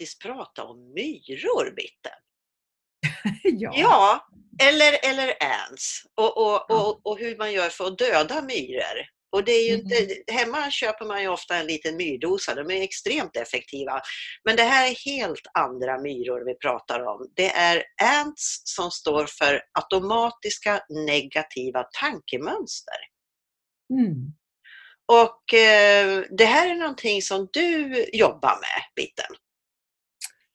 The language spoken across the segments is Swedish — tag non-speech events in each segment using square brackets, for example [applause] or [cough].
faktiskt prata om myror, Bitten. [laughs] ja. Ja, eller, eller ants. Och, och, och, och hur man gör för att döda myror. Och det är ju Mm. inte, hemma köper man ju ofta en liten myrdosa, de är extremt effektiva. Men det här är helt andra myror vi pratar om. Det är ants som står för automatiska negativa tankemönster. Mm. Och eh, det här är någonting som du jobbar med, Bitten.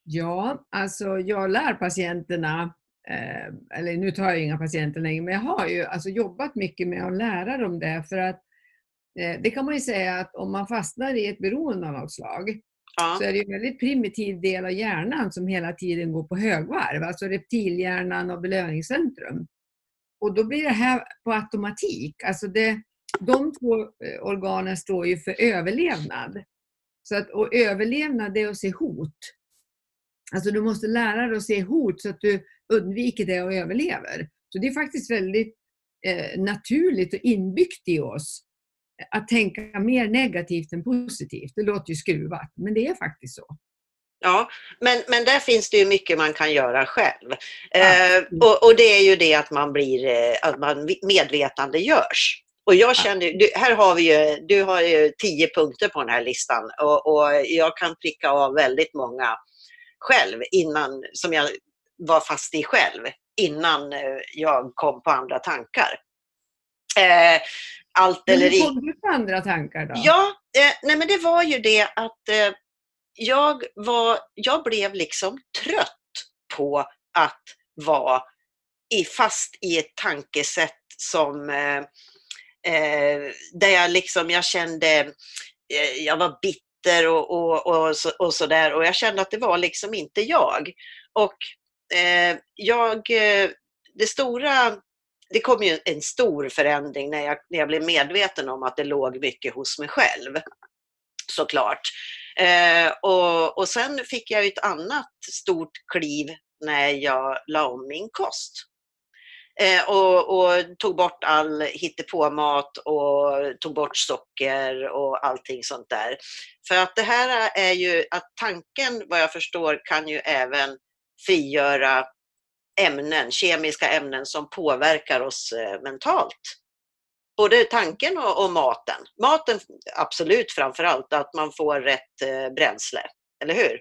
Ja, alltså jag lär patienterna, eh, eller nu tar jag inga patienter längre, men jag har ju alltså jobbat mycket med att lära dem det för att eh, det kan man ju säga att om man fastnar i ett beroende av något slag Ja, så är det en väldigt primitiv del av hjärnan som hela tiden går på högvarv, alltså reptilhjärnan och belöningscentrum. Och då blir det här på automatik. Alltså det, de två eh, organen står ju för överlevnad. Så att, och överlevnad det är att se hot. Alltså du måste lära dig att se hot så att du undviker det och överlever. Så det är faktiskt väldigt eh, naturligt och inbyggt i oss att tänka mer negativt än positivt. Det låter ju skruvat, men det är faktiskt så. ja. Men, men där finns det ju mycket man kan göra själv. Eh, och, och det är ju det att man blir, eh, att man medvetande görs. Och jag känner, du, här har vi ju, du har ju tio punkter på den här listan och, och jag kan pricka av väldigt många själv innan, som jag var fast i själv innan eh, jag kom på andra tankar. Eh, allt Men eller hur inget. kom du på andra tankar då? Ja, eh, nej men det var ju det att eh, jag, var, jag blev liksom trött på att vara i, fast i ett tankesätt som eh, eh, där jag liksom, jag kände, jag var bitter och, och, och, så, och sådär och jag kände att det var liksom inte jag. Och eh, jag, eh, det stora det kom ju en stor förändring när jag, när jag blev medveten om att det låg mycket hos mig själv. Såklart. Eh, och, och sen fick jag ett annat stort kliv när jag la om min kost. Eh, och, och tog bort all hittepåmat och tog bort socker och allting sånt där. För att det här är ju att tanken, vad jag förstår, kan ju även frigöra ämnen, kemiska ämnen som påverkar oss eh, mentalt. Både tanken och, och maten. Maten absolut framför allt, att man får rätt eh, bränsle. Eller hur?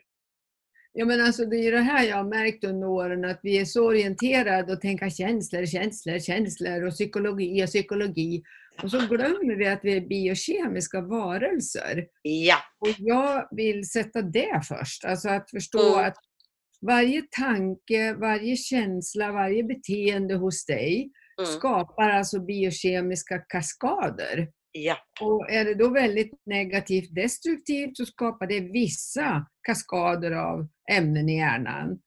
Ja, men alltså, det är ju det här jag har märkt under åren, att vi är så orienterade och tänka känslor, känslor, känslor och psykologi och psykologi. Och så glömmer vi att vi är biokemiska varelser. Ja, Och jag vill sätta det först, alltså att förstå Mm. att varje tanke, varje känsla, varje beteende hos dig mm, skapar alltså biokemiska kaskader. Ja, Och är det då väldigt negativt destruktivt så skapar det vissa kaskader av ämnen i hjärnan.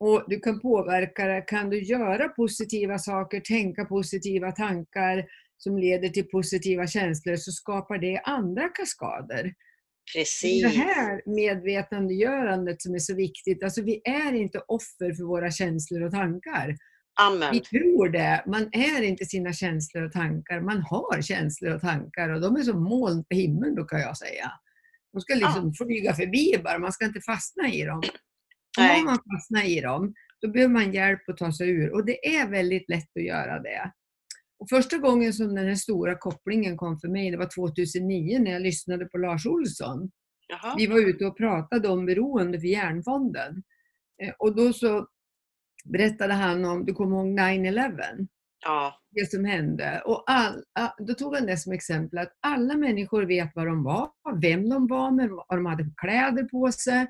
Och du kan påverka det. Kan du göra positiva saker, tänka positiva tankar som leder till positiva känslor så skapar det andra kaskader. Precis. det här medvetandegörandet som är så viktigt. Alltså vi är inte offer för våra känslor och tankar. Amen. Vi tror det. Man är inte sina känslor och tankar. Man har känslor och tankar och de är som moln på himlen brukar jag säga. De ska liksom flyga förbi bara, man ska inte fastna i dem. Om man fastnar i dem, då behöver man hjälp att ta sig ur och det är väldigt lätt att göra det. Och första gången som den här stora kopplingen kom för mig, det var 2009 när jag lyssnade på Lars Olsson. Jaha. Vi var ute och pratade om beroende för Hjärnfonden. Eh, Och då så berättade han om, du kommer ihåg 9-11? Ja, det som hände. Och all, då tog han det som exempel att alla människor vet vad de var, vem de var med, vad de hade för kläder på sig.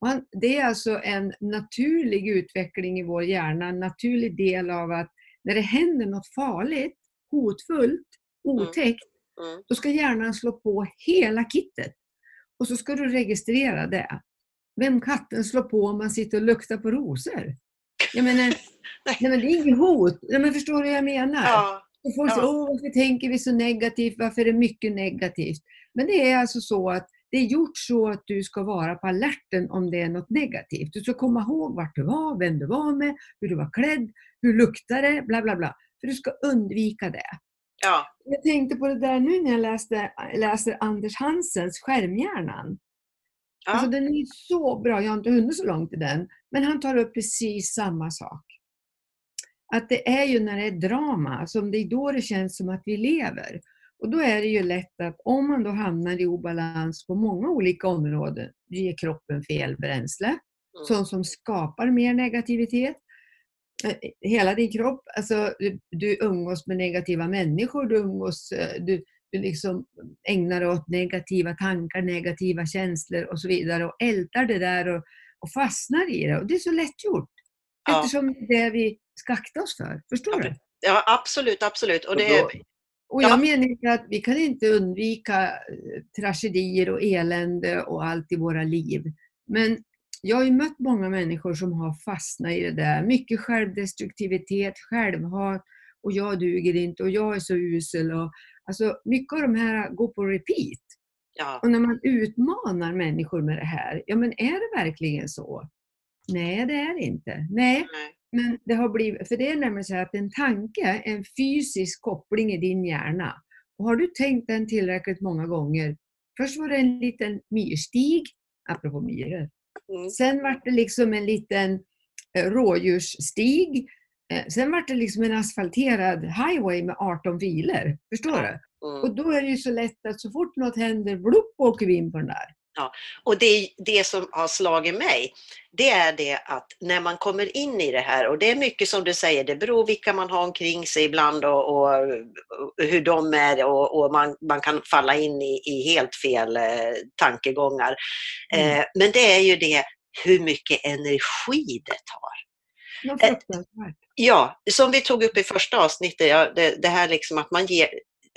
Han, det är alltså en naturlig utveckling i vår hjärna, en naturlig del av att när det händer något farligt, hotfullt, otäckt, mm. då ska hjärnan slå på hela kittet. Och så ska du registrera det. Vem katten slår på om man sitter och luktar på rosor? Jag menar, [laughs] nej men det är inget hot. Nej, men förstår du vad jag menar? ja, Och folk säger, Ja. Åh, varför tänker vi så negativt? Varför är det mycket negativt? Men det är alltså så att det är gjort så att du ska vara på alerten om det är något negativt. Du ska komma ihåg vart du var, vem du var med, hur du var klädd, hur luktar det, bla bla bla. För du ska undvika det. ja, Jag tänkte på det där nu när jag läste, läser Anders Hansens Skärmhjärnan. Ja. Alltså den är så bra, jag har inte hunnit så långt i den. Men han tar upp precis samma sak. Att det är ju när det är drama som det är då det känns som att vi lever. Och då är det ju lätt att om man då hamnar i obalans på många olika områden, ger kroppen fel bränsle, Mm. sånt som skapar mer negativitet. Eh, Hela din kropp, alltså du, umgås med negativa människor, du umgås, eh, du liksom ägnar åt negativa tankar, negativa känslor och så vidare och ältar det där och, och fastnar i det. Och det är så lätt gjort. Ja. Eftersom det är det vi ska akta oss för. Förstår Ja, du? Ja, absolut, absolut. Och Och det, då- Och Ja. jag menar inte att vi kan inte undvika eh, tragedier och elände och allt i våra liv. Men jag har ju mött många människor som har fastnat i det där. Mycket självdestruktivitet, självhat och jag duger inte och jag är så usel. Och, alltså, mycket av de här går på repeat. ja, Och när man utmanar människor med det här, ja men är det verkligen så? Nej, det är det inte. Nej, nej. men det har blivit, för det är nämligen så att en tanke en fysisk koppling i din hjärna. Och har du tänkt den tillräckligt många gånger, först var det en liten myrstig, apropå myror, Mm. sen var det liksom en liten eh, rådjursstig, sen var det liksom en asfalterad highway med 18 filer. Förstår Ja. du? Mm. Och då är det ju så lätt att så fort något händer, blupp åker vi in på den där. Och det, det som har slagit mig, det är det att när man kommer in i det här, och det är mycket som du säger, det beror vilka man har omkring sig ibland och, och, och hur de är och, och man, man kan falla in i, i helt fel eh, tankegångar. Mm. Eh, men det är ju det hur mycket energi det tar. Eh. Ja, som vi tog upp i första avsnittet, ja, det, det här liksom att man ger,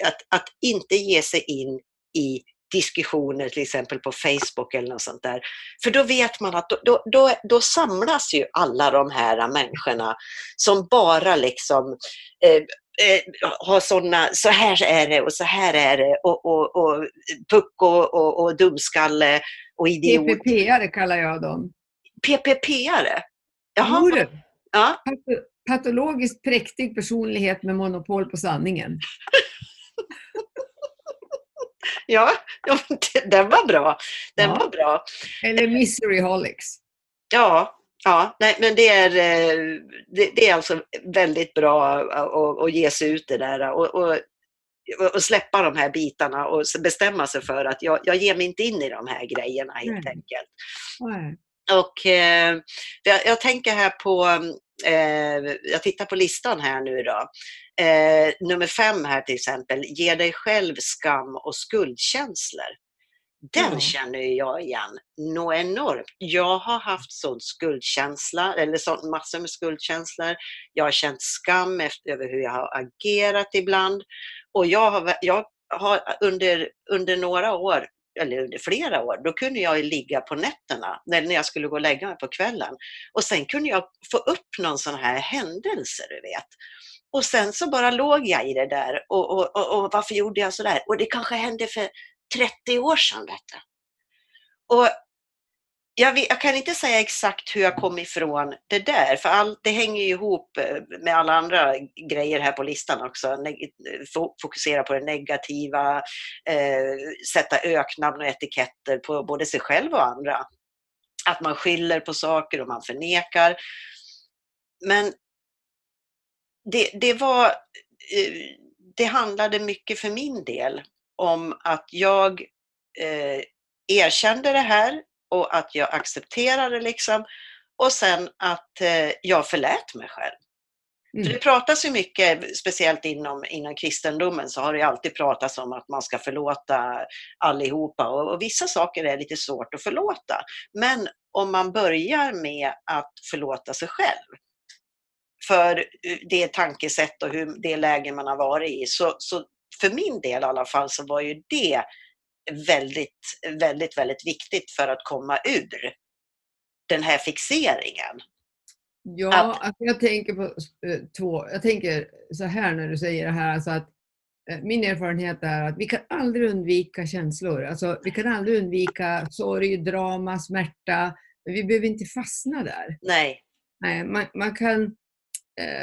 att, att inte ge sig in i diskussioner till exempel på Facebook eller något sånt där. För då vet man att då, då, då, då samlas ju alla de här människorna som bara liksom eh, eh, har sådana, så här är det och så här är det och, och, och pucko och, och dumskalle och idiot. PPP-are kallar jag dem. PPP-are? Jaha. Ja. Pato- Patologiskt präktig personlighet med monopol på sanningen. [laughs] Ja, [laughs] den var bra. Den Ja. var bra. Eller miseryholics. Ja, ja nej, men det är, eh, det, det är alltså väldigt bra att, att ge sig ut det där och, och, och släppa de här bitarna och bestämma sig för att jag, jag ger mig inte in i de här grejerna helt Nej. enkelt. Nej. Och eh, jag, jag tänker här på, eh, jag tittar på listan här nu då. Eh, nummer fem här till exempel, ge dig själv skam och skuldkänslor. Den Ja. känner jag igen något enormt. Jag har haft sån skuldkänsla, eller sån, massor med skuldkänslor. Jag har känt skam efter, över hur jag har agerat ibland. Och jag har, jag har under, under några år, eller under flera år, då kunde jag ju ligga på nätterna när jag skulle gå och lägga mig på kvällen. Och sen kunde jag få upp någon sån här händelse, du vet. Och sen så bara låg jag i det där och, och, och, och varför gjorde jag sådär? Och det kanske hände för 30 år sedan. Vet du. Och jag, vet, jag kan inte säga exakt hur jag kom ifrån det där, för allt det hänger ju ihop eh, med alla andra grejer här på listan också. Fokusera på det negativa, eh, sätta öknamn och etiketter på både sig själv och andra. Att man skyller på saker och man förnekar. Men det, det var, eh, det handlade mycket för min del om att jag eh, erkände det här och att jag accepterade liksom och sen att eh, jag förlät mig själv. För Mm. det pratas ju mycket, speciellt inom, inom kristendomen, så har det alltid pratats om att man ska förlåta allihopa och, och vissa saker är lite svårt att förlåta. Men om man börjar med att förlåta sig själv för det tankesätt och hur det läge man har varit i, så, så för min del i alla fall så var ju det väldigt, väldigt, väldigt viktigt för att komma ur den här fixeringen. Ja, Att- alltså jag tänker på eh, två, jag tänker så här när du säger det här, alltså att eh, min erfarenhet är att vi kan aldrig undvika känslor. Alltså, vi kan aldrig undvika sorg, drama, smärta. Men vi behöver inte fastna där. Nej, Nej, man, man kan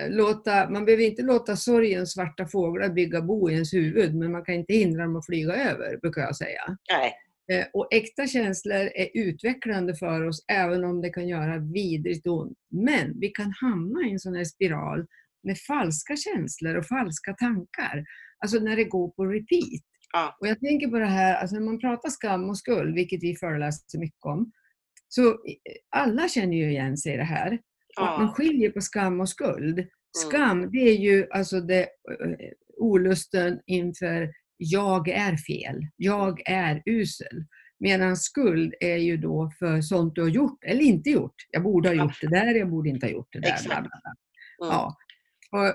låta, man behöver inte låta sorgens svarta fåglar bygga bo i ens huvud, men man kan inte hindra dem att flyga över, brukar jag säga. nej, Eh, och äkta känslor är utvecklande för oss även om det kan göra vidrigt ont. Men vi kan hamna i en sån här spiral med falska känslor och falska tankar. Alltså när det går på repeat. Ja. Och jag tänker på det här, alltså när man pratar skam och skuld, vilket vi föreläser mycket om, så eh, alla känner ju igen sig i det här. Att man Ja. skiljer på skam och skuld. Skam, det är ju alltså det, eh, olusten inför jag är fel, jag är usel. Medan skuld är ju då för sånt du har gjort eller inte gjort. Jag borde ha Ja. gjort det där, jag borde inte ha gjort det där. Exakt. Bla, bla, bla. Mm. Ja.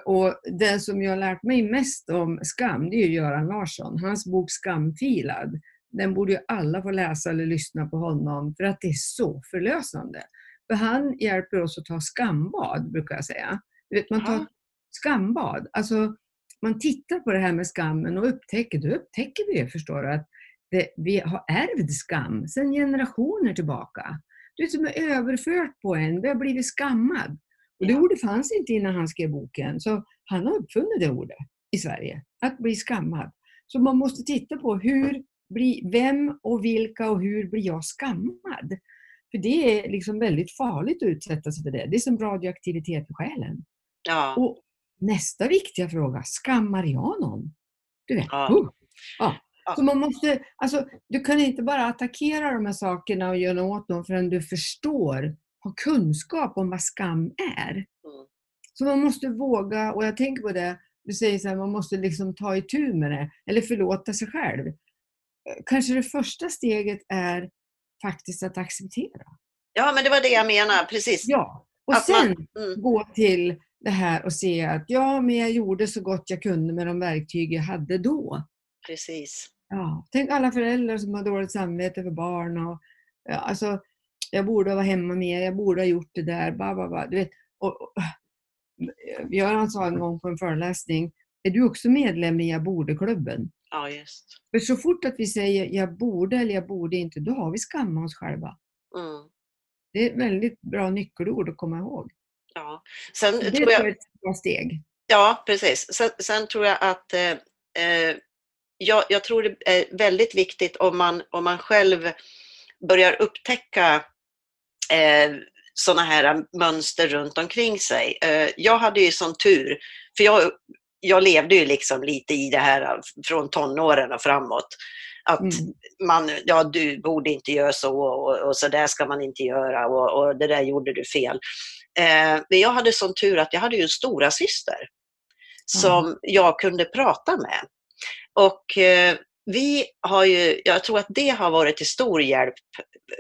Och, och det som jag har lärt mig mest om skam, det är ju Göran Larsson. Hans bok Skamfilad. Den borde ju alla få läsa eller lyssna på honom för att det är så förlösande. För han hjälper oss att ta skambad, brukar jag säga. Du vet, man tar skambad. Alltså, man tittar på det här med skammen och upptäcker, då upptäcker vi, förstår du, att det, vi har ärvd skam sedan generationer tillbaka. Det är som är överfört på en, vi har blivit skammad. Och det Ja. ordet fanns inte innan han skrev boken, så han har uppfunnit det ordet i Sverige, att bli skammad. Så man måste titta på hur blir, vem och vilka och hur blir jag skammad? För det är liksom väldigt farligt att utsätta sig för det. Det är som radioaktivitet i själen. Ja. Och nästa viktiga fråga, skammar jag någon? Du vet, Ja. oh, ja. Så man måste, alltså, du kan inte bara attackera de här sakerna och göra åt dem förrän du förstår, har kunskap om vad skam är. Mm. Så man måste våga, och jag tänker på det, du säger så här, man måste liksom ta itu med det, eller förlåta sig själv. Eh, Kanske det första steget är faktiskt att acceptera. ja, men det var det jag menade, precis. Ja, och Att man- sen Mm. gå till det här och se att ja, men jag gjorde så gott jag kunde med de verktyg jag hade då. Precis. Ja, tänk alla föräldrar som har dåligt samvete för barn. Och, ja, alltså, jag borde vara hemma mer, jag borde ha gjort det där. Ba, ba, ba. Du vet, och, och, Göran sa en gång på en föreläsning, är du också medlem i Jag borde-klubben? Ja, just. För så fort att vi säger jag borde eller jag borde inte, då har vi skammat oss själva. Mm. Det är ett väldigt bra nyckelord att komma ihåg. Ja. Sen Det tror jag är ett bra steg. ja, precis. Sen, sen tror jag att eh, eh, jag, jag tror det är väldigt viktigt om man, om man själv börjar upptäcka eh, sådana här mönster runt omkring sig. Eh, jag hade ju sån tur, för jag, jag levde ju liksom lite i det här från tonåren och framåt. Att Mm. man, ja du borde inte göra så och, och så där ska man inte göra och, och det där gjorde du fel. Eh, men jag hade sån tur att jag hade ju en stora syster som jag kunde prata med. Och eh, vi har ju, jag tror att det har varit till stor hjälp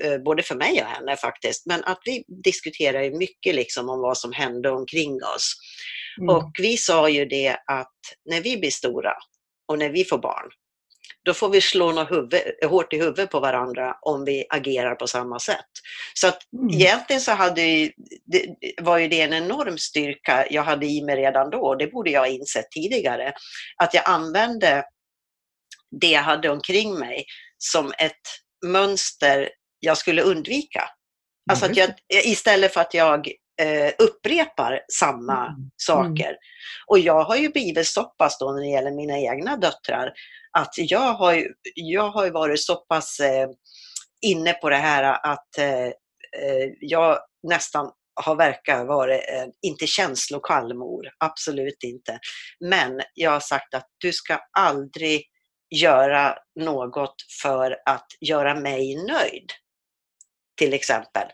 eh, både för mig och henne faktiskt, men att vi diskuterar mycket liksom om vad som hände omkring oss. Mm. Och vi sa ju det att när vi blir stora och när vi får barn, då får vi slå något huvud, hårt i huvudet på varandra om vi agerar på samma sätt. Så att Mm. egentligen så hade det, var ju det en enorm styrka jag hade i mig redan då, det borde jag ha insett tidigare, att jag använde det jag hade omkring mig som ett mönster jag skulle undvika. Alltså att jag, istället för att jag eh, upprepar samma Mm. saker. Och jag har ju blivit så pass då när det gäller mina egna döttrar att jag har ju, jag har ju varit så pass eh, inne på det här att eh, eh, jag nästan har verkat vara, eh, inte känslokall mor, absolut inte. Men jag har sagt att du ska aldrig göra något för att göra mig nöjd. Till exempel.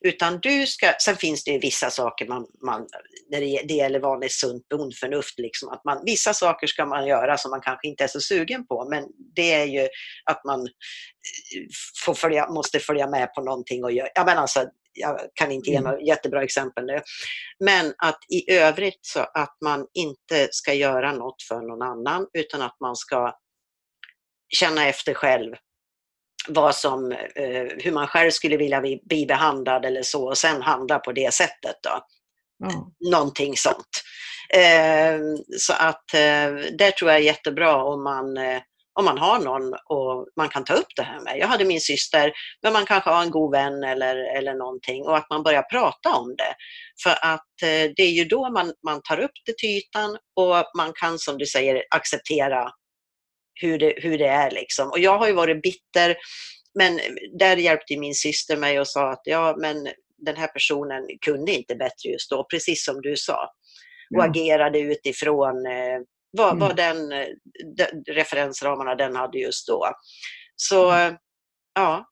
Utan du ska, sen finns det ju vissa saker man, man när det, det gäller vanligt sunt bondförnuft, liksom, att man, vissa saker ska man göra som man kanske inte är så sugen på, men det är ju att man eh, får följa, måste följa med på någonting och göra, ja men alltså, jag kan inte ge Mm. något jättebra exempel nu. Men att i övrigt så att man inte ska göra något för någon annan utan att man ska känna efter själv vad som, eh, hur man själv skulle vilja bli, behandlad eller så och sen handla på det sättet. Då. Ja. Någonting sånt. Eh, så att eh, det tror jag är jättebra om man, eh, om man har någon och man kan ta upp det här med. Jag hade min syster, men man kanske har en god vän eller, eller någonting och att man börjar prata om det. För att det är ju då man, man tar upp det till ytan och man kan som du säger acceptera hur det, hur det är. Liksom. Och jag har ju varit bitter men där hjälpte min syster mig och sa att ja, men den här personen kunde inte bättre just då, precis som du sa. Och Ja. agerade utifrån eh, vad, Mm. vad den, eh, de, referensramarna den hade just då. Så Mm. eh, ja,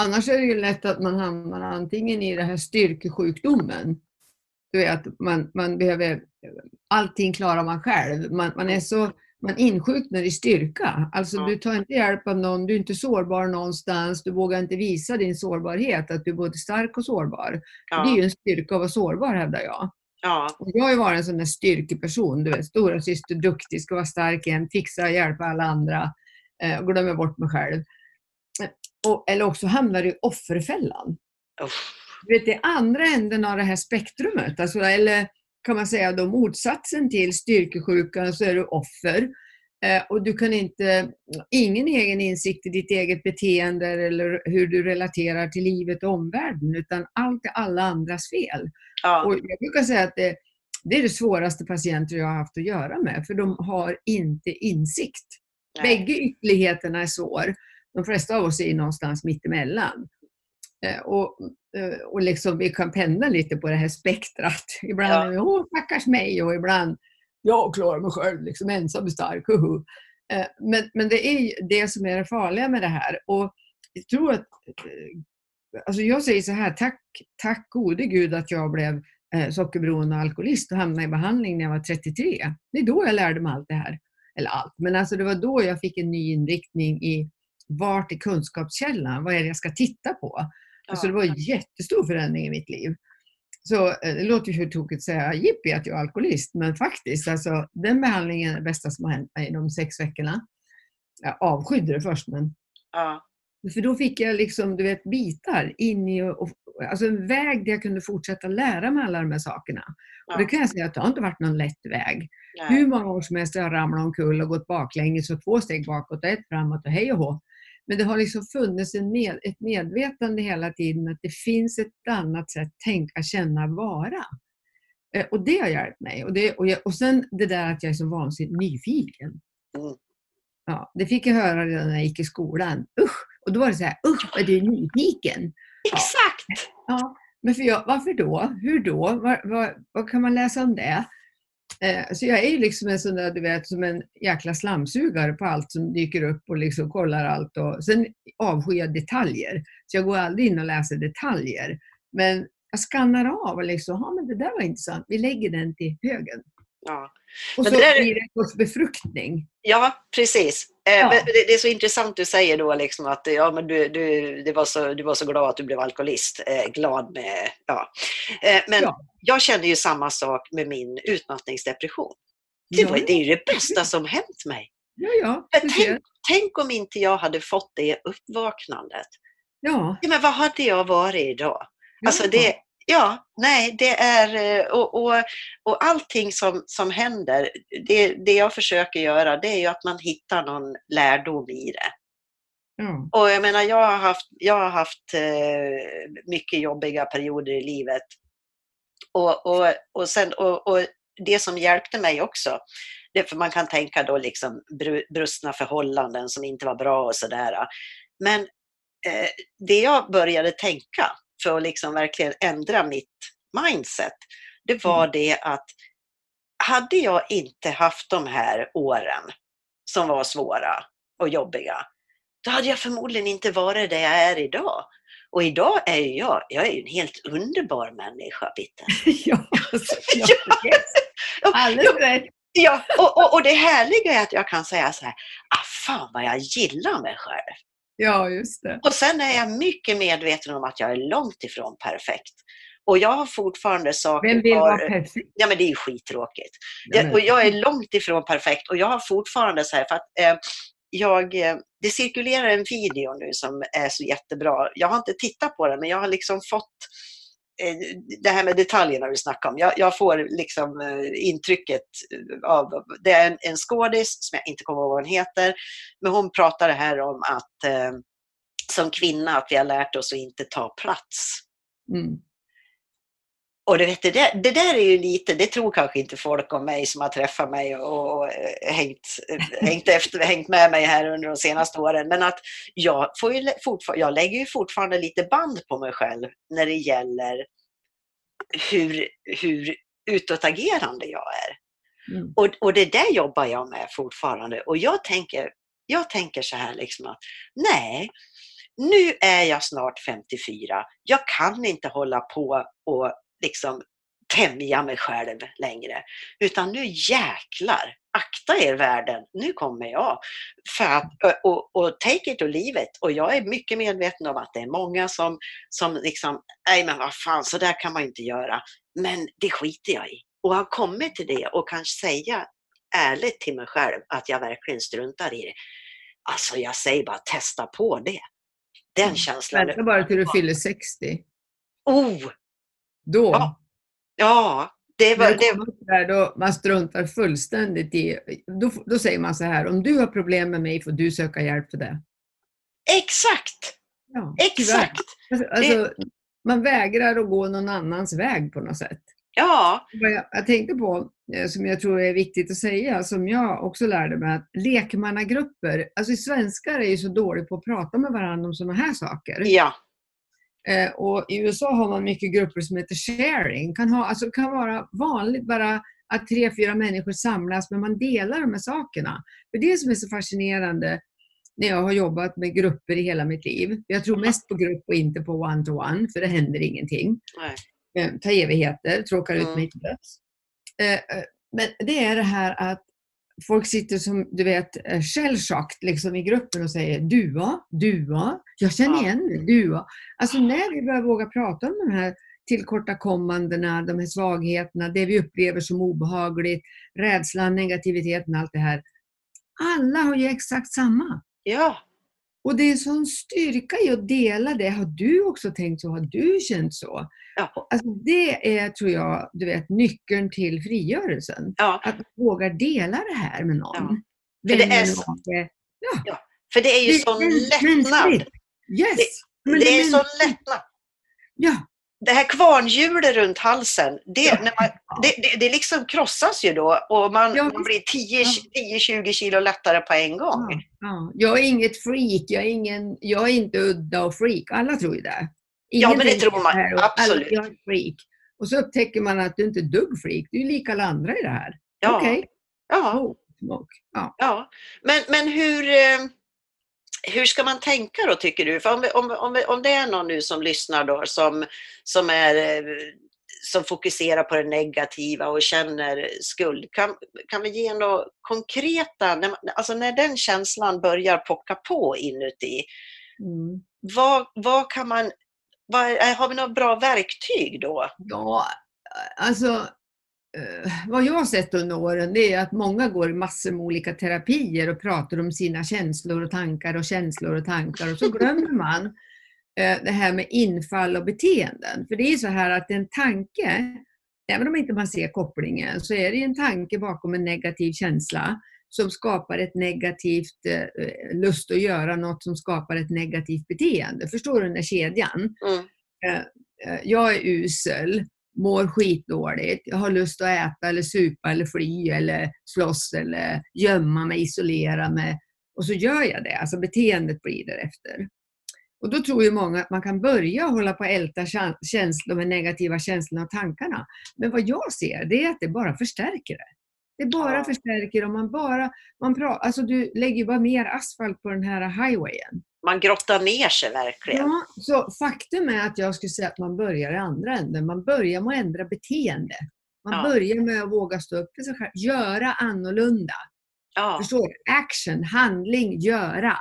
Annars är det ju lätt att man hamnar antingen i den här styrkesjukdomen. Du vet, man, man behöver, allting klarar man själv. Man, man, är så, man insjuknar i styrka. Alltså Ja. du tar inte hjälp av någon, du är inte sårbar någonstans, du vågar inte visa din sårbarhet, att du är både stark och sårbar. Det är ja, ju en styrka att vara sårbar hävdar jag. ja, Och jag har ju varit en sån där styrkeperson, du vet, stora syster, duktig, ska vara stark igen, fixa, hjälpa alla andra eh, och glömmer bort mig själv. Eh, Och, eller också hamnar du i offerfällan. usch, Du vet, det är andra änden av det här spektrumet, alltså, eller kan man säga då motsatsen till styrkesjukan så är du offer. Eh, och du kan inte, ingen egen insikt i ditt eget beteende eller hur du relaterar till livet och omvärlden, utan allt är alla andras fel. ja, Och jag brukar säga att det, det är det svåraste patienter jag har haft att göra med, för de har inte insikt. nej, Bägge ytterligheterna är svår. De flesta av oss är någonstans mittemellan. Och, eh, och liksom vi kan pendla lite på det här spektrat. Ibland Ja. är åh stackars mig och ibland jag klarar mig själv, liksom ensam är stark, huhu. Eh, Men, men det är det som är det farliga med det här. Och jag tror att, eh, alltså jag säger så här, tack, tack gode gud att jag blev sockerberoende och alkoholist och hamnade i behandling när jag var 33. Det är då jag lärde mig allt det här. Eller allt, men alltså det var då jag fick en ny inriktning i vart är kunskapskällan? Vad är det jag ska titta på? Alltså det var en jättestor förändring i mitt liv. Så eh, det låter ju tokigt att säga jippi att jag är alkoholist, men faktiskt, alltså, den behandlingen är det bästa som har hänt mig de sex veckorna. Jag avskydde det först, men ja, för då fick jag liksom, du vet, bitar in i, och, alltså en väg där jag kunde fortsätta lära mig alla de här sakerna. Och det ja, kan jag säga att det har inte varit någon lätt väg. nej, Hur många år som helst har jag ramlat omkull och gått baklänges och två steg bakåt och ett framåt och hej och hå. Men det har liksom funnits en med, ett medvetande hela tiden att det finns ett annat sätt tänka, känna, vara. Eh, Och det har hjälpt mig. Och, det, och, jag, och sen det där att jag är så vansinnigt nyfiken. Mm. Ja, det fick jag höra redan när jag gick i skolan. Usch! Och då var det så här, usch vad du är nyfiken. exakt! Ja, men för jag, varför då? Hur då? Vad, vad, vad kan man läsa om det? Eh, så jag är ju liksom en sån där, du vet, som en jäkla slamsugare på allt som dyker upp och liksom kollar allt. Och, sen avskyr jag detaljer. Så jag går aldrig in och läser detaljer. Men jag skannar av och liksom, ja men det där var intressant, vi lägger den till högen. Ja. Och Men så det där är- blir det en sorts befruktning. Ja, precis. Eh, Ja. Det, är så intressant du säger då liksom att ja, men du, du, det var så, du var så glad att du blev alkoholist. Eh, glad med... Ja. Eh, men Ja. jag kände ju samma sak med min utmattningsdepression. Det, var, det är ju det bästa som hänt mig. ja, ja, tänk, tänk om inte jag hade fått det uppvaknandet. ja, men vad hade jag varit idag? Alltså det, ja, nej, det är, eh, och, och, och allting som, som händer, det, det jag försöker göra, det är ju att man hittar någon lärdom i det. ja. Och jag menar, jag har haft, jag har haft eh, mycket jobbiga perioder i livet. Och, och, och, sen, och, och det som hjälpte mig också, det, för man kan tänka då liksom bru- brustna förhållanden som inte var bra och sådär. Men eh, det jag började tänka för att liksom verkligen ändra mitt mindset, det var det att hade jag inte haft de här åren som var svåra och jobbiga, då hade jag förmodligen inte varit där jag är idag. Och idag är ju jag, jag är ju en helt underbar människa, Bitten. [laughs] ja, [laughs] såklart. Yes. Alldeles rätt. Ja, och, och, och det härliga är att jag kan säga så här, ah, fan vad jag gillar mig själv. Ja, just det. Och sen är jag mycket medveten om att jag är långt ifrån perfekt. Och jag har fortfarande saker Vem vill vara perfekt? Ja, men det är ju skittråkigt. Ja, Jag, och jag är långt ifrån perfekt och jag har fortfarande så här, för att eh, jag, eh, det cirkulerar en video nu som är så jättebra. Jag har inte tittat på den, men jag har liksom fått Eh, det här med detaljerna vi snackar om. Jag, jag får liksom eh, intrycket eh, av, det är en, en skådis som jag inte kommer ihåg vad hon heter, men hon pratar här om att eh, som kvinna att vi har lärt oss att inte ta plats. Mm och du vet, det, där, det där är ju lite, det tror kanske inte folk om mig som har träffat mig och, och eh, hängt, eh, hängt, efter, hängt med mig här under de senaste åren. Men att jag, får ju jag lägger ju fortfarande lite band på mig själv när det gäller hur, hur utåtagerande jag är. Mm. Och, och det där jobbar jag med fortfarande. Och jag tänker, jag tänker så här liksom att nej, nu är jag snart 54. Jag kan inte hålla på och liksom tämja mig själv längre. Utan nu jäklar, akta er världen, nu kommer jag. För att, och, och take it or leave it. Och jag är mycket medveten om att det är många som, som liksom, nej men vad fan, så där kan man inte göra. Men det skiter jag i. Och har kommit till det och kan säga ärligt till mig själv att jag verkligen struntar i det. Alltså jag säger bara testa på det. Den mm. känslan. Vänta bara till du fyller 60. Oh! Då. Ja. ja. Det var, det... Där då man struntar fullständigt i, då, då säger man så här, om du har problem med mig får du söka hjälp för det. Exakt! Ja, Exakt! Alltså, alltså, man vägrar att gå någon annans väg på något sätt. Ja. Jag, jag tänkte på, eh, som jag tror är viktigt att säga, som jag också lärde mig, att lekmannagrupper, alltså svenskar är ju så dåliga på att prata med varandra om sådana här saker. Ja. Eh, och I USA har man mycket grupper som heter sharing. Kan ha, alltså kan vara vanligt bara att tre, fyra människor samlas men man delar de här sakerna. För det som är så fascinerande när jag har jobbat med grupper i hela mitt liv. Jag tror mest på grupp och inte på one-to-one, -one, för det händer ingenting. Nej. Eh, ta evigheter, tråkar ut mig till döds. Eh, men det är det här att folk sitter som du vet shellshocked liksom i gruppen och säger dua, dua, jag känner igen det, dua. Alltså när vi börjar våga prata om de här tillkortakommandena, de här svagheterna, det vi upplever som obehagligt, rädslan, negativiteten, allt det här. Alla har ju exakt samma. Ja. Och det är en sån styrka i att dela det. Har du också tänkt så? Har du känt så? Ja. Alltså det är, tror jag, du vet, nyckeln till frigörelsen. Ja. Att våga dela det här med någon. Ja. För, det är så, ja. för det är ju det, sån lättnad. Yes. Det, det är sån lättnad. Ja, det här kvarnhjulet runt halsen, det, när man, det, det, det liksom krossas ju då och man, ja. man blir 10-20 kilo lättare på en gång. Ja, ja. Jag är inget freak, jag är, ingen, jag är inte udda och freak. Alla tror ju det. Ingen ja, men det tror man. Och, Absolut. är freak. Och så upptäcker man att du inte är dugg freak. Du är lika alla andra i det här. Ja. Okej. Okay. Ja. Oh, ja. ja. Men, men hur... Eh, hur ska man tänka då tycker du? För om, om, om, om det är någon nu som lyssnar då som, som, är, som fokuserar på det negativa och känner skuld, kan, kan vi ge några konkreta, när, alltså när den känslan börjar pocka på inuti, mm. vad, vad kan man, vad, har vi några bra verktyg då? Ja, alltså Eh, vad jag har sett under åren det är att många går massor med olika terapier och pratar om sina känslor och tankar och känslor och tankar och så glömmer man eh, det här med infall och beteenden. För det är så här att en tanke, även om inte man ser kopplingen, så är det en tanke bakom en negativ känsla som skapar ett negativt eh, lust att göra något som skapar ett negativt beteende. Förstår du den där kedjan? Mm. jag är usel mår skitdåligt, jag har lust att äta eller supa eller fly eller slåss eller gömma mig, isolera mig. Och så gör jag det, alltså beteendet blir därefter. Och då tror ju många att man kan börja hålla på att älta känslor, de negativa känslorna och tankarna. Men vad jag ser, det är att det bara förstärker det. Det bara ja. förstärker om man bara, man pratar, alltså du lägger bara mer asfalt på den här highwayen man grottar ner sig verkligen. Ja, så faktum är att jag skulle säga att man börjar i andra änden. Man börjar med att ändra beteende. Man ja. börjar med att våga stå upp för sig själv. Göra annorlunda. Ja. Förstår Action, handling, göra.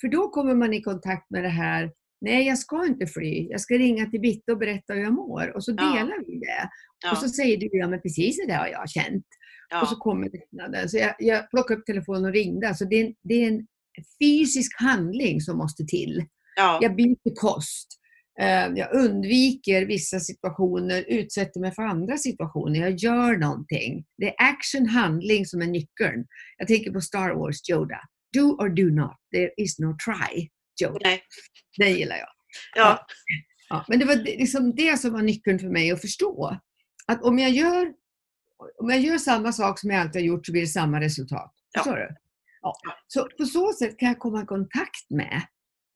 För då kommer man i kontakt med det här Nej, jag ska inte fly. Jag ska ringa till Bitte och berätta hur jag mår. Och så delar ja. vi det. Ja. Och så säger du, ja men precis det har jag känt. Ja. Och så kommer lättnaden. Så jag, jag plockade upp telefonen och ringde. Alltså det, är en, det är en fysisk handling som måste till. Ja. Jag byter kost. Eh, jag undviker vissa situationer, utsätter mig för andra situationer. Jag gör någonting. Det är action, handling som är nyckeln. Jag tänker på Star Wars, Yoda. Do or do not. There is no try, Yoda. Nej. Den gillar jag. Ja. Ja, men det var det- liksom det som var nyckeln för mig att förstå. Att om jag gör, om jag gör samma sak som jag alltid har gjort så blir det samma resultat. Ja. Förstår du? Ja. Så på så sätt kan jag komma i kontakt med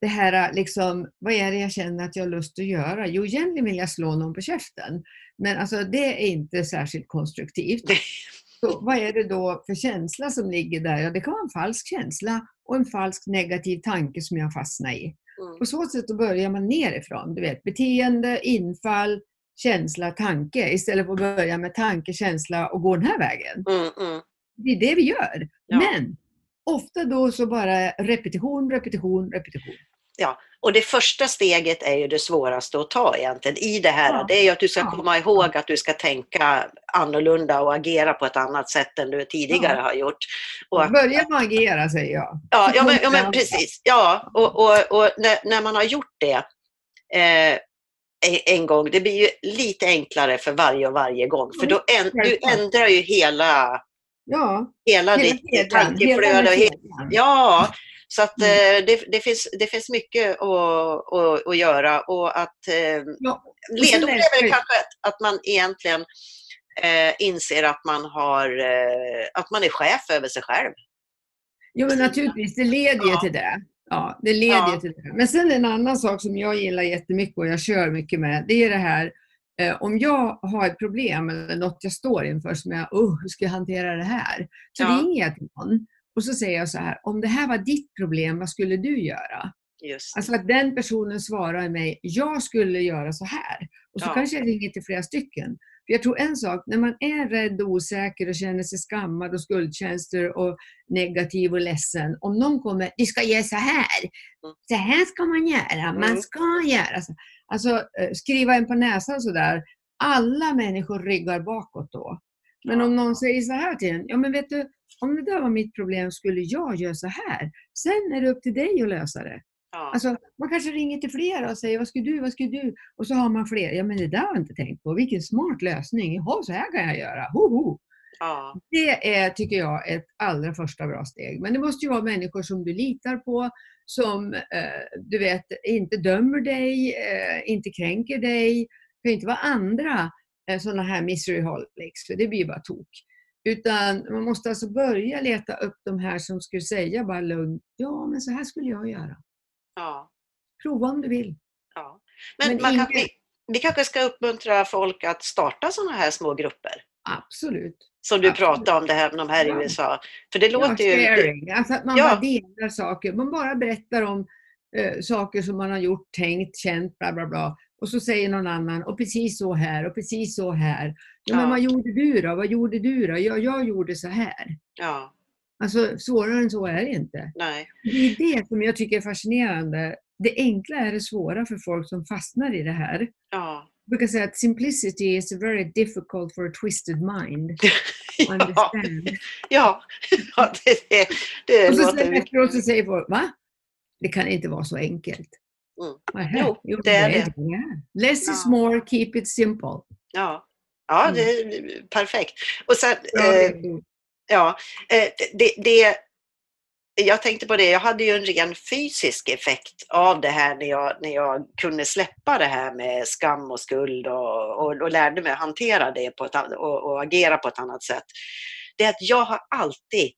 det här, liksom, vad är det jag känner att jag har lust att göra? Jo, egentligen vill jag slå någon på käften. Men alltså, det är inte särskilt konstruktivt. Så vad är det då för känsla som ligger där? Ja, det kan vara en falsk känsla och en falsk negativ tanke som jag fastnar i. Mm. På så sätt börjar man nerifrån. Du vet, beteende, infall, känsla, tanke istället för att börja med tanke, känsla och gå den här vägen. Mm, mm. Det är det vi gör. Ja. Men ofta då så bara repetition, repetition, repetition. Och det första steget är ju det svåraste att ta egentligen i det här. Ja. Det är ju att du ska Ja. komma ihåg att du ska tänka annorlunda och agera på ett annat sätt än du tidigare Ja. har gjort. Och att, Börja med att agera säger jag. ja, ja, men, ja, men precis. Ja, och, och, och när, när man har gjort det eh, en- gång, det blir ju lite enklare för varje och varje gång. För då en, du ändrar ju hela, Ja, hela, hela ditt tankeflöde. Ja, så att Mm. eh, det, det, finns, det finns mycket att, att, att göra och att eh, Ja, och sen ledord är väl kanske att, att man egentligen eh, inser att man, har, eh, att man är chef över sig själv. Jo, men naturligtvis, det leder ju Ja. till det. Ja, det leder Ja. till det. Men sen en annan sak som jag gillar jättemycket och jag kör mycket med, det är det här om jag har ett problem eller något jag står inför som jag, oh, hur ska jag hantera det här? Så Ja. ringer jag till någon och så säger jag så här, om det här var ditt problem, vad skulle du göra? Just. Alltså att den personen svarar mig, jag skulle göra så här. Och så Ja. kanske jag ringer till flera stycken. För jag tror en sak, när man är rädd och osäker och känner sig skammad och skuldkänslor och negativ och ledsen. Om någon kommer, du ska göra så här. Mm. Så här ska man göra, man Mm. ska göra så. Alltså eh, skriva en på näsan sådär. Alla människor ryggar bakåt då. Men om någon säger så här till en, ja men vet du, om det där var mitt problem skulle jag göra så här. Sen är det upp till dig att lösa det. Ja. Alltså, man kanske ringer till flera och säger vad ska du, vad ska du? Och så har man fler. Ja men det där har jag inte tänkt på. Vilken smart lösning. Jaha, så här kan jag göra. Hoho. Ja. Det är, tycker jag, ett allra första bra steg. Men det måste ju vara människor som du litar på, som eh, du vet inte dömer dig, eh, inte kränker dig. Det kan ju inte vara andra eh, sådana här misery holics, för det blir ju bara tok. Utan man måste alltså börja leta upp de här som skulle säga bara lugnt, ja men så här skulle jag göra. ja. Prova om du vill. ja. Men, Men man ingen- kanske, vi kanske ska uppmuntra folk att starta sådana här små grupper. Absolut. Som du Absolut. pratade om, det här, de här i Ja. USA. För det Ja, låter ju... sharing. Alltså att man Ja. bara delar saker. Man bara berättar om eh, saker som man har gjort, tänkt, känt, bla bla bla. Och så säger någon annan, och precis så här, och precis så här. Ja, Ja. men vad gjorde du då? Vad gjorde du då? Ja, jag gjorde så här. Ja, Alltså svårare än så är det inte. nej. Det är det som jag tycker är fascinerande. Det enkla är det svåra för folk som fastnar i det här. Ja. Säga att simplicity is very difficult for a twisted mind. [laughs] Ja, ja. ja det, det, det Och så låter mycket. efteråt så säger folk, va? Det kan inte vara så enkelt. Mm. Nähä, Jo, det är det. det. Less is Ja. more, keep it simple. Ja, ja Mm. det är perfekt. Och sen, Bra eh, ja, eh, det, det, jag tänkte på det, jag hade ju en ren fysisk effekt av det här när jag, när jag kunde släppa det här med skam och skuld och, och, och lärde mig att hantera det på ett, och, och agera på ett annat sätt. Det är att jag har alltid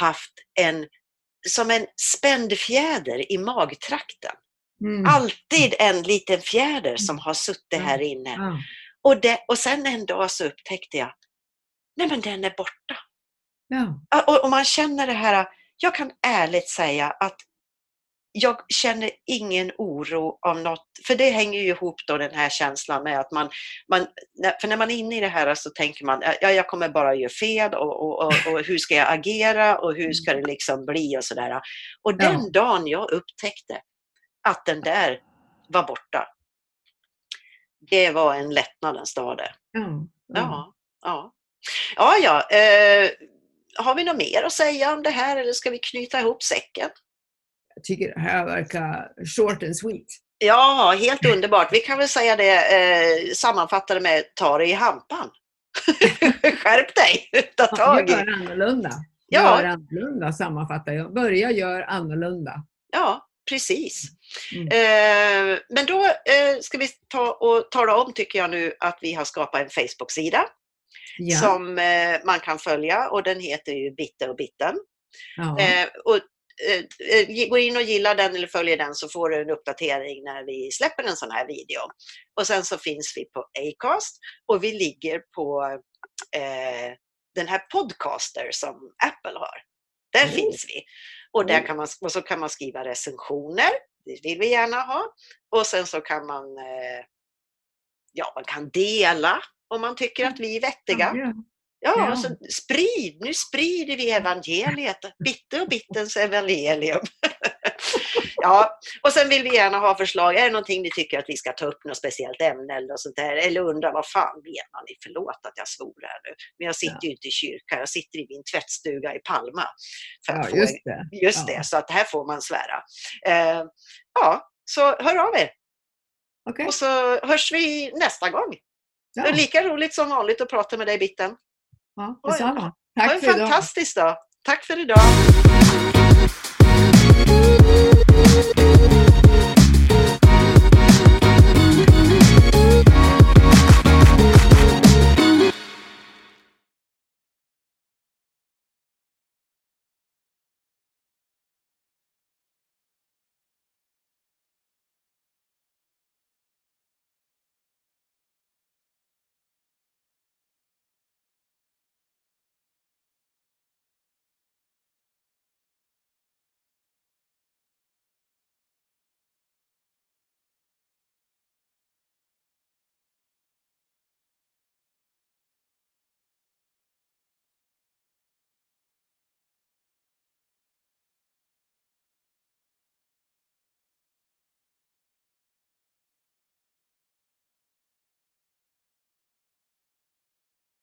haft en, som en spänd fjäder i magtrakten. Mm. Alltid en liten fjäder som har suttit här inne. Och, det, och sen en dag så upptäckte jag, nej men den är borta. Ja, Och, och man känner det här, jag kan ärligt säga att jag känner ingen oro av något, för det hänger ju ihop då den här känslan med att man, man för när man är inne i det här så tänker man, ja jag kommer bara göra fel och, och, och, och hur ska jag agera och hur ska det liksom bli och sådär. Och den Ja. dagen jag upptäckte att den där var borta, det var en lättnadens dag det. Ja. Ja, ja. Ja, ja. Eh, har vi något mer att säga om det här eller ska vi knyta ihop säcken? Jag tycker det här verkar short and sweet. Ja, helt underbart. Vi kan väl säga det eh, sammanfattade med ta det i hampan. [laughs] Skärp dig! Ta tag i. Gör annorlunda. Ja. Gör annorlunda sammanfattar jag. Börja gör annorlunda. Ja, precis. Mm. Eh, men då eh, ska vi ta och tala om, tycker jag nu, att vi har skapat en Facebook-sida Ja. som eh, man kan följa och den heter ju Bitte och Bitten. ja. Eh, och, eh, eh, gå in och gilla den eller följ den så får du en uppdatering när vi släpper en sån här video. Och sen så finns vi på Acast och vi ligger på den här Podcaster som Apple har. Där Oh. finns vi. Och, där kan man, och så kan man skriva recensioner, det vill vi gärna ha. Och sen så kan man, ja, man kan dela om man tycker att vi är vettiga. Ja. Ja, Ja. alltså sprid, nu sprider vi evangeliet, Bitte och Bittens evangelium. [laughs] ja, och sen vill vi gärna ha förslag, är det någonting ni tycker att vi ska ta upp, något speciellt ämne eller sånt där, eller undrar vad fan menar ni, förlåt att jag svor här nu, men jag sitter ju inte i kyrka, jag sitter i min tvättstuga i Palma. Ja, få just det. just Ja. det, så att här får man svära. Eh, ja, så hör av er Okej. och så hörs vi nästa gång. Det är Ja. lika roligt som vanligt att prata med dig Bitten. Ja, detsamma. Ha Tack en för idag. fantastisk dag. Tack för idag.